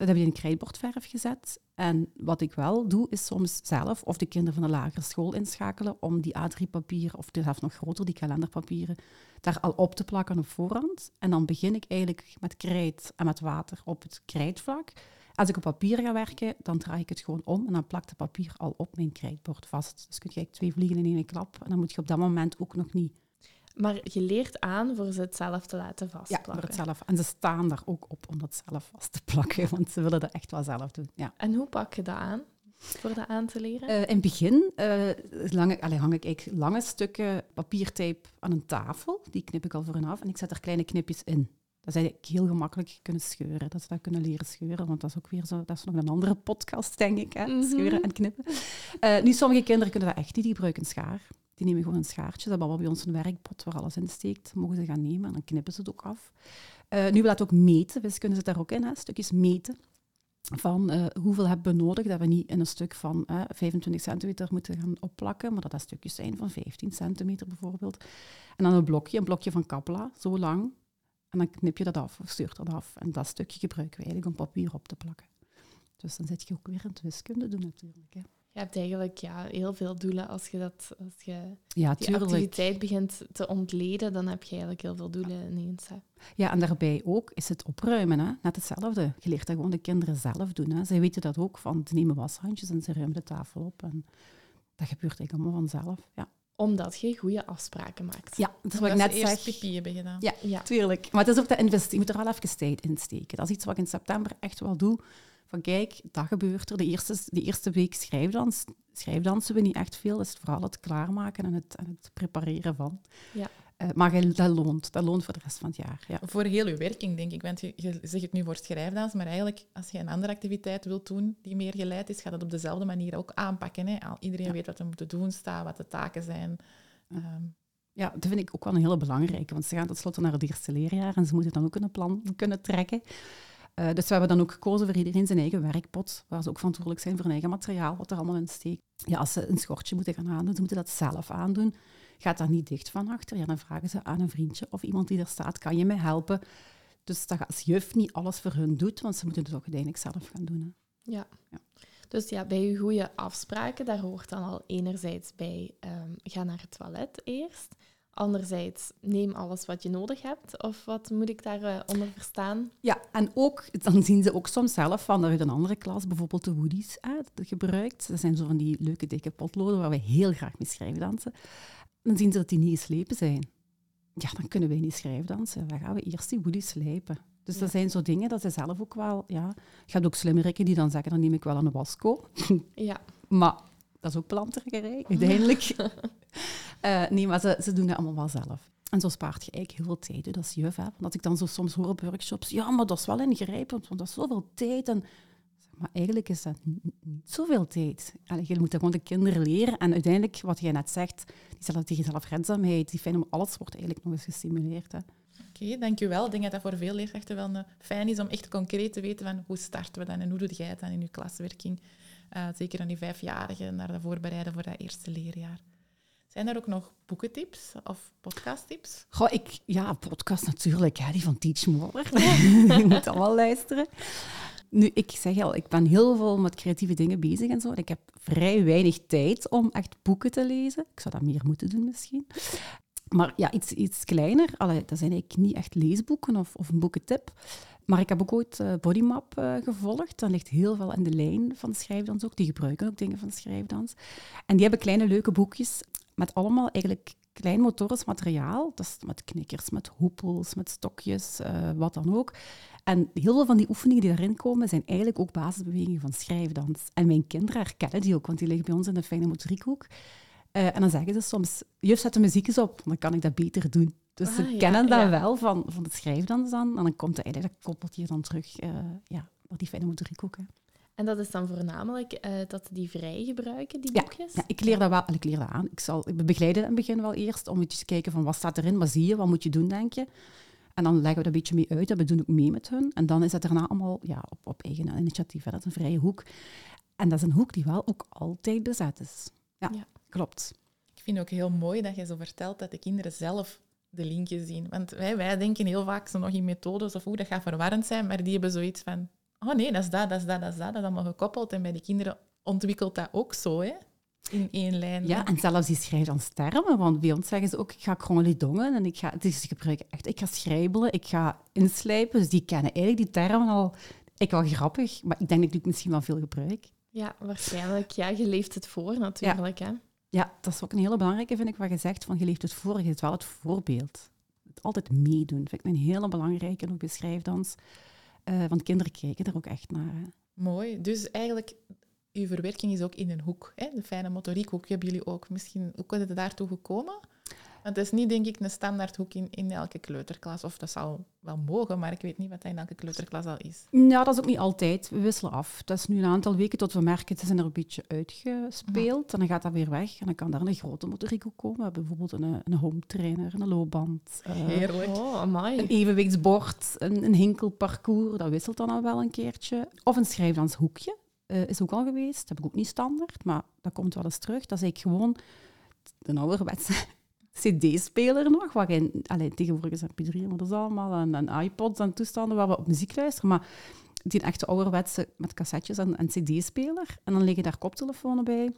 Dat heb je in krijtbordverf gezet. En wat ik wel doe, is soms zelf of de kinderen van de lagere school inschakelen om die A3-papier, of zelfs nog groter, die kalenderpapieren, daar al op te plakken op voorhand. En dan begin ik eigenlijk met krijt en met water op het krijtvlak. Als ik op papier ga werken, dan draai ik het gewoon om en dan plakt het papier al op mijn krijtbord vast. Dus kun je twee vliegen in één klap. En dan moet je op dat moment ook nog niet maar je leert aan voor ze het zelf te laten vastplakken. Ja, voor het zelf. En ze staan daar ook op om dat zelf vast te plakken, want ze willen dat echt wel zelf doen. Ja. En hoe pak je dat aan? Voor dat aan te leren? Uh, in het begin uh, allez, hang ik eigenlijk lange stukken papiertape aan een tafel. Die knip ik al voor af en ik zet er kleine knipjes in. Dat eigenlijk heel gemakkelijk kunnen scheuren. Dat ze dat kunnen leren scheuren, want dat is ook weer zo, dat is nog een andere podcast, denk ik, hè? Mhm. scheuren en knippen. Uh, nu, sommige kinderen kunnen dat echt niet, die gebruiken schaar. Die nemen gewoon een schaartje. Dat hebben we bij ons een werkpot waar alles in steekt. mogen ze gaan nemen en dan knippen ze het ook af. Uh, nu wil dat ook meten. Kunnen ze daar ook in, hè, stukjes meten. Van uh, hoeveel hebben we nodig, dat we niet in een stuk van uh, 25 centimeter moeten gaan opplakken, maar dat dat stukjes zijn van 15 centimeter bijvoorbeeld. En dan een blokje, een blokje van Kapla, zo lang. En dan knip je dat af of stuurt dat af. En dat stukje gebruiken we eigenlijk om papier op te plakken. Dus dan zit je ook weer in het wiskunde doen natuurlijk. Hè. Je hebt eigenlijk ja, heel veel doelen. Als je, dat, als je Ja, die tuurlijk. activiteit begint te ontleden, dan heb je eigenlijk heel veel doelen ineens. Hè. Ja, en daarbij ook is het opruimen. Hè? Net hetzelfde. Je leert dat gewoon de kinderen zelf doen. Hè? Zij weten dat ook van, ze nemen washandjes en ze ruimen de tafel op. En dat gebeurt eigenlijk allemaal vanzelf. Ja, Omdat je goede afspraken maakt. ja dat is wat ik net eerst zeg. pipi hebben gedaan. Ja, Ja. tuurlijk. Maar het is ook dat investeren. Je moet er wel even tijd in steken. Dat is iets wat ik in september echt wel doe. Van kijk, dat gebeurt er. De eerste, de eerste week schrijfdans, schrijfdansen we niet echt veel. Dat is vooral het klaarmaken en het, en het prepareren van. Ja. Eh, maar dat loont. Dat loont voor de rest van het jaar. Ja. Voor heel je werking, denk ik. Want je, je zegt het nu voor schrijfdans, maar eigenlijk, als je een andere activiteit wilt doen die meer geleid is, gaat het op dezelfde manier ook aanpakken. Hè? Al- Iedereen Ja. weet wat we moeten doen, staan, wat de taken zijn. Ehm, Ja, dat vind ik ook wel een hele belangrijke, want ze gaan tenslotte naar het eerste leerjaar en ze moeten dan ook een plan kunnen trekken. Eh, dus we hebben dan ook gekozen voor iedereen zijn eigen werkpot, waar ze ook verantwoordelijk zijn voor hun eigen materiaal, wat er allemaal in steekt. Ja, als ze een schortje moeten gaan aandoen, ze moeten dat zelf aandoen. Gaat dat niet dicht van achter, ja, dan vragen ze aan een vriendje of iemand die er staat, kan je mij helpen? Dus dat als juf niet alles voor hun doet, want ze moeten het ook uiteindelijk zelf gaan doen. Hè. Ja. Ja. Dus ja, bij je goede afspraken, daar hoort dan al enerzijds bij, ehm, ga naar het toilet eerst. Anderzijds, neem alles wat je nodig hebt. Of wat moet ik daaronder onder verstaan? Ja, en ook, dan zien ze ook soms zelf van uit een andere klas bijvoorbeeld de woodies uit, gebruikt. Dat zijn zo van die leuke dikke potloden waar we heel graag mee schrijfdansen. Dan zien ze dat die niet geslepen zijn. Ja, dan kunnen wij niet schrijfdansen. Dan gaan we eerst die woodies slijpen. Dus Ja. dat zijn zo dingen dat ze zelf ook wel... Ja, je hebt ook slimmerikken die dan zeggen, dan neem ik wel een wasco. Ja, Maar dat is ook plantrekkerij, uiteindelijk. Eh, nee, maar ze, doen dat allemaal wel zelf. En zo spaart je eigenlijk heel veel tijd hè, als juf. Hè? Want ik dan zo soms hoor op workshops, ja, maar dat is wel ingrijpend, want dat is zoveel tijd. En, maar eigenlijk is dat niet zoveel tijd. Je moet dat gewoon de kinderen leren. En uiteindelijk, wat jij net zegt, die, die zelfredzaamheid, die fijn om alles wordt eigenlijk nog eens gestimuleerd. Hè? Oké, dankjewel. Ik denk dat dat voor veel leerkrachten wel eh, fijn is om echt concreet te weten van hoe starten we dan en hoe doe jij het dan in je klaswerking. Eh, zeker aan die vijfjarigen, naar de voorbereiden voor dat eerste leerjaar. Zijn er ook nog boekentips of podcasttips? Goh, ik, ja, podcast natuurlijk, hè, die van Teach More. je moet allemaal luisteren. Nu, ik zeg al, ik ben heel veel met creatieve dingen bezig en zo. En ik heb vrij weinig tijd om echt boeken te lezen. Ik zou dat meer moeten doen misschien. Maar ja, iets, iets kleiner. Allee, dat zijn eigenlijk niet echt leesboeken of, of een boekentip. Maar ik heb ook ooit eh, Bodymap eh, gevolgd. Dat ligt heel veel in de lijn van schrijfdans ook. Die gebruiken ook dingen van schrijfdans. En die hebben kleine leuke boekjes met allemaal eigenlijk klein motorisch materiaal. Dat is met knikkers, met hoepels, met stokjes, eh, wat dan ook. En heel veel van die oefeningen die daarin komen, zijn eigenlijk ook basisbewegingen van schrijfdans. En mijn kinderen herkennen die ook, want die liggen bij ons in de fijne motoriekhoek. Eh, en dan zeggen ze soms, juf, zet de muziek eens op, dan kan ik dat beter doen. Dus ze Ah, ja, kennen dat ja. wel van, van het schrijfdans dan. En dan komt eigenlijk, dat koppelt je dan terug eh, ja, naar die fijne motoriekhoek. Hè. En dat is dan voornamelijk eh, dat ze die vrij gebruiken, die Ja, boekjes? Ja, ik leer dat wel, ik leer dat aan. Ik, zal, ik begeleid het in het begin wel eerst om eens te kijken van wat staat erin, wat zie je, wat moet je doen, denk je. En dan leggen we dat een beetje mee uit en we doen ook mee met hun. En dan is het daarna allemaal ja, op, op eigen initiatief. Hè. Dat is een vrije hoek. En dat is een hoek die wel ook altijd bezet is. Ja, Ja. klopt. Ik vind het ook heel mooi dat je zo vertelt dat de kinderen zelf de linkjes zien. Want wij, wij denken heel vaak zo nog in methodes of hoe dat gaat verwarrend zijn, maar die hebben zoiets van, oh nee, dat is dat, dat is dat, dat is dat. Dat is allemaal gekoppeld. En bij de kinderen ontwikkelt dat ook zo, hè? In één lijn. Ja, en zelfs die schrijfdanstermen, want bij ons zeggen ze ook, ik ga chronolidongen en ik ga, dus ze gebruiken echt, ik ga schrijbelen, ik ga inslijpen. Dus die kennen eigenlijk die termen al. Ik wel grappig, maar ik denk dat ik het misschien wel veel gebruik. Ja, waarschijnlijk. Ja, je leeft het voor natuurlijk. Hè? Ja, dat is ook een hele belangrijke, vind ik, wat je zegt, van je leeft het voor, je hebt wel het voorbeeld. Het altijd meedoen, vind ik een hele belangrijke, en ook bij schrijfdans. Eh, want kinderen kijken er ook echt naar. Mooi. Dus eigenlijk, uw verwerking is ook in een hoek. Hè? De fijne motoriekhoek hebben jullie ook. Misschien, hoe is het daartoe gekomen? Want het is niet, denk ik, een standaardhoek in, in elke kleuterklas. Of dat zou wel mogen, maar ik weet niet wat dat in elke kleuterklas al is. Ja, dat is ook niet altijd. We wisselen af. Dat is nu een aantal weken tot we merken, ze zijn er een beetje uitgespeeld. En dan gaat dat weer weg. En dan kan daar een grote motoriek komen. We hebben bijvoorbeeld een, een home trainer, een loopband. eh, Heerlijk. Oh, amai. Een evenwichtsbord, een, een hinkelparcours, dat wisselt dan al wel een keertje. Of een schrijfdanshoekje, eh is ook al geweest. Dat heb ik ook niet standaard, maar dat komt wel eens terug. Dat is eigenlijk gewoon een ouderwetse cd-speler nog, waarin, tegenwoordig is mp3, maar dat is allemaal, en, iPods en toestanden waar we op muziek luisteren, maar die echte ouderwetse met cassettes en, en cd-speler. En dan liggen daar koptelefoons bij,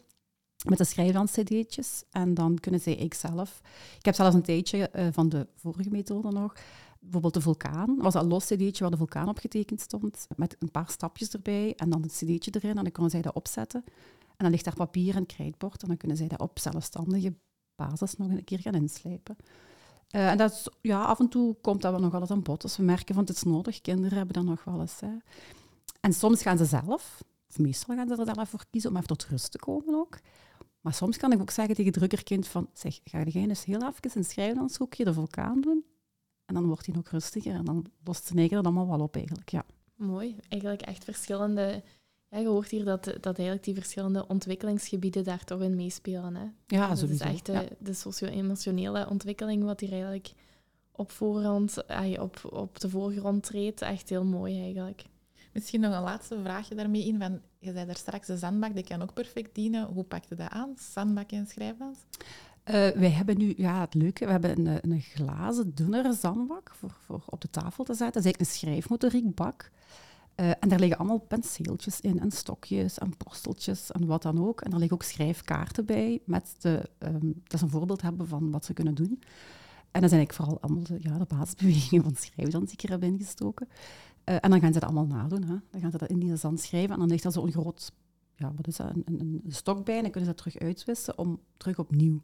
met de schrijfhand-cd'tjes. En dan kunnen zij ik zelf... Ik heb zelfs een tijdje uh, van de vorige methode nog, bijvoorbeeld de vulkaan. was dat een los cd'tje waar de vulkaan op getekend stond, met een paar stapjes erbij en dan het cd'tje erin. En dan kunnen zij dat opzetten. En dan ligt daar papier en krijtbord en dan kunnen zij dat op zelfstandige basis nog een keer gaan inslijpen. Uh, en dat ja, af en toe komt dat wel nog wel aan bod. Als we merken van het is nodig, kinderen hebben dat nog wel eens. Hè. En soms gaan ze zelf, of meestal gaan ze er zelf voor kiezen om even tot rust te komen ook. Maar soms kan ik ook zeggen tegen drukkerkind van, zeg, ga jij eens heel even een schrijfdanshoekje de vulkaan doen? En dan wordt hij ook rustiger en dan lost zijn eigen dat allemaal wel op eigenlijk, ja. Mooi. Eigenlijk echt verschillende ja, je hoort hier dat, dat eigenlijk die verschillende ontwikkelingsgebieden daar toch in meespelen. Hè? Ja, dat sowieso. is echt de, de socio-emotionele ontwikkeling wat hier eigenlijk op, voorhand, op, op de voorgrond treedt. Echt heel mooi eigenlijk. Misschien nog een laatste vraagje daarmee in. Van, je zei daar straks, de zandbak die kan ook perfect dienen. Hoe pak je dat aan, zandbak en schrijfdans? Uh, wij hebben nu, ja, het leuke, we hebben een, een glazen, dunnere zandbak voor, voor op de tafel te zetten. Dat is eigenlijk een schrijfmotoriekbak. Uh, en daar liggen allemaal penseeltjes in en stokjes en borsteltjes en wat dan ook. En er liggen ook schrijfkaarten bij met de, um, dat ze een voorbeeld hebben van wat ze kunnen doen. En dat zijn eigenlijk vooral allemaal de, ja, de basisbewegingen van schrijven die ik er heb ingestoken. Uh, en dan gaan ze dat allemaal nadoen. Hè. Dan gaan ze dat in die zand schrijven en dan ligt er zo'n groot, ja, wat is dat, een, een, een, stok bij en dan kunnen ze dat terug uitwissen om terug opnieuw.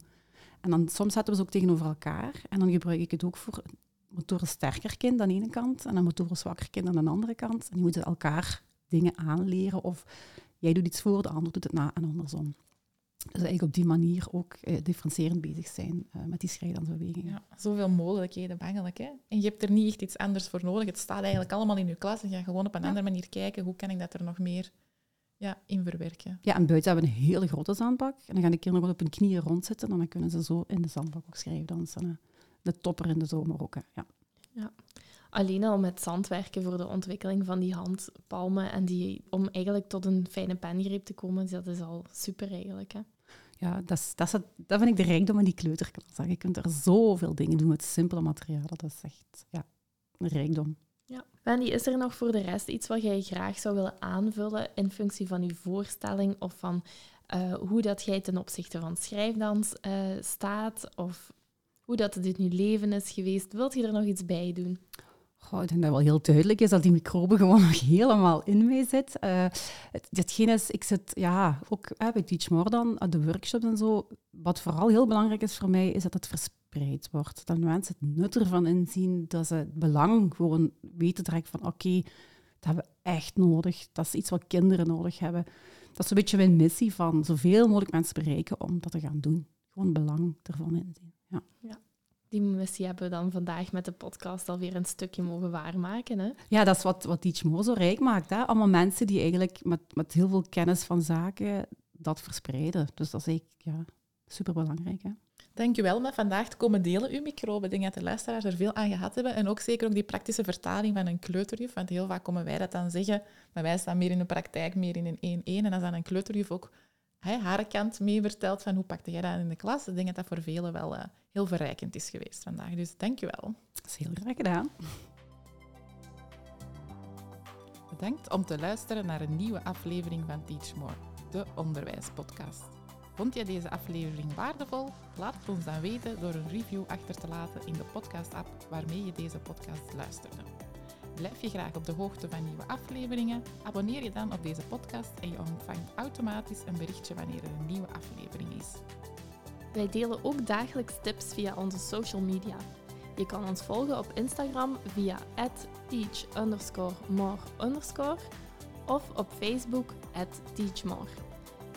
En dan soms zetten we ze ook tegenover elkaar en dan gebruik ik het ook voor motoren sterker kind aan de ene kant en een motoren zwakker kind aan de andere kant. En die moeten elkaar dingen aanleren of jij doet iets voor, de ander doet het na en andersom. Dus eigenlijk op die manier ook eh, differentiërend bezig zijn uh, met die schrijdansbewegingen. Ja, zoveel mogelijkheden eigenlijk. Hè? En je hebt er niet echt iets anders voor nodig. Het staat eigenlijk allemaal in je klas en je gaat gewoon op een andere manier kijken hoe kan ik dat er nog meer ja, in verwerken. Ja, en buiten hebben we een hele grote zandbak. En dan gaan de kinderen gewoon op hun knieën rondzitten en dan kunnen ze zo in de zandbak ook schrijfdansen de topper in de zomer. Ja. ja. Alleen al met zandwerken voor de ontwikkeling van die handpalmen en die, om eigenlijk tot een fijne pengreep te komen, dat is al super eigenlijk. Hè? Ja, dat, is, dat, is het, dat vind ik de rijkdom in die kleuterklas. Je kunt er zoveel dingen doen met simpele materialen. Dat is echt ja, een rijkdom. Ja. Wendy, is er nog voor de rest iets wat jij graag zou willen aanvullen in functie van je voorstelling of van uh, hoe dat jij ten opzichte van schrijfdans uh, staat? Of hoe dat dit nu leven is geweest. Wilt je er nog iets bij doen? Ik denk dat wel heel duidelijk is dat die microbe gewoon nog helemaal in mij zit. Uh, hetgeen is, ik zit ja, ook bij Teach More dan, de workshops en zo. Wat vooral heel belangrijk is voor mij, is dat het verspreid wordt. Dat mensen het nut ervan inzien, dat ze het belang gewoon weten trekken van oké, dat hebben we echt nodig. Dat is iets wat kinderen nodig hebben. Dat is een beetje mijn missie van zoveel mogelijk mensen bereiken om dat te gaan doen. Gewoon belang ervan inzien. Ja. ja. Die missie hebben we dan vandaag met de podcast alweer een stukje mogen waarmaken. Hè? Ja, dat is wat, wat Teach More zo rijk maakt. Hè? Allemaal mensen die eigenlijk met, met heel veel kennis van zaken dat verspreiden. Dus dat is eigenlijk ja, superbelangrijk. Hè? Dankjewel met vandaag te komen delen, uw microbe. Ik denk dat de luisteraars er veel aan gehad hebben. En ook zeker ook die praktische vertaling van een kleuterjuf. Want heel vaak komen wij dat dan zeggen, maar wij staan meer in de praktijk, meer in een 1-1. En als dan een kleuterjuf ook hè, haar kant mee vertelt van hoe pakte jij dat in de klas. Ik denk dat dat voor velen wel uh, heel verrijkend is geweest vandaag. Dus dankjewel. Dat is heel graag gedaan. Bedankt om te luisteren naar een nieuwe aflevering van Teach More, de onderwijspodcast. Vond je deze aflevering waardevol? Laat het ons dan weten door een review achter te laten in de podcast-app waarmee je deze podcast luisterde. Blijf je graag op de hoogte van nieuwe afleveringen? Abonneer je dan op deze podcast en je ontvangt automatisch een berichtje wanneer er een nieuwe aflevering is. Wij delen ook dagelijks tips via onze social media. Je kan ons volgen op Instagram via teach_more of op Facebook teachmore.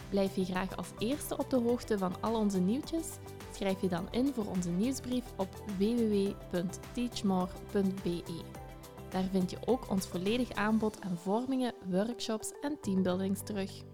Blijf je graag als eerste op de hoogte van al onze nieuwtjes? Schrijf je dan in voor onze nieuwsbrief op www.teachmore.be. Daar vind je ook ons volledig aanbod aan vormingen, workshops en teambuildings terug.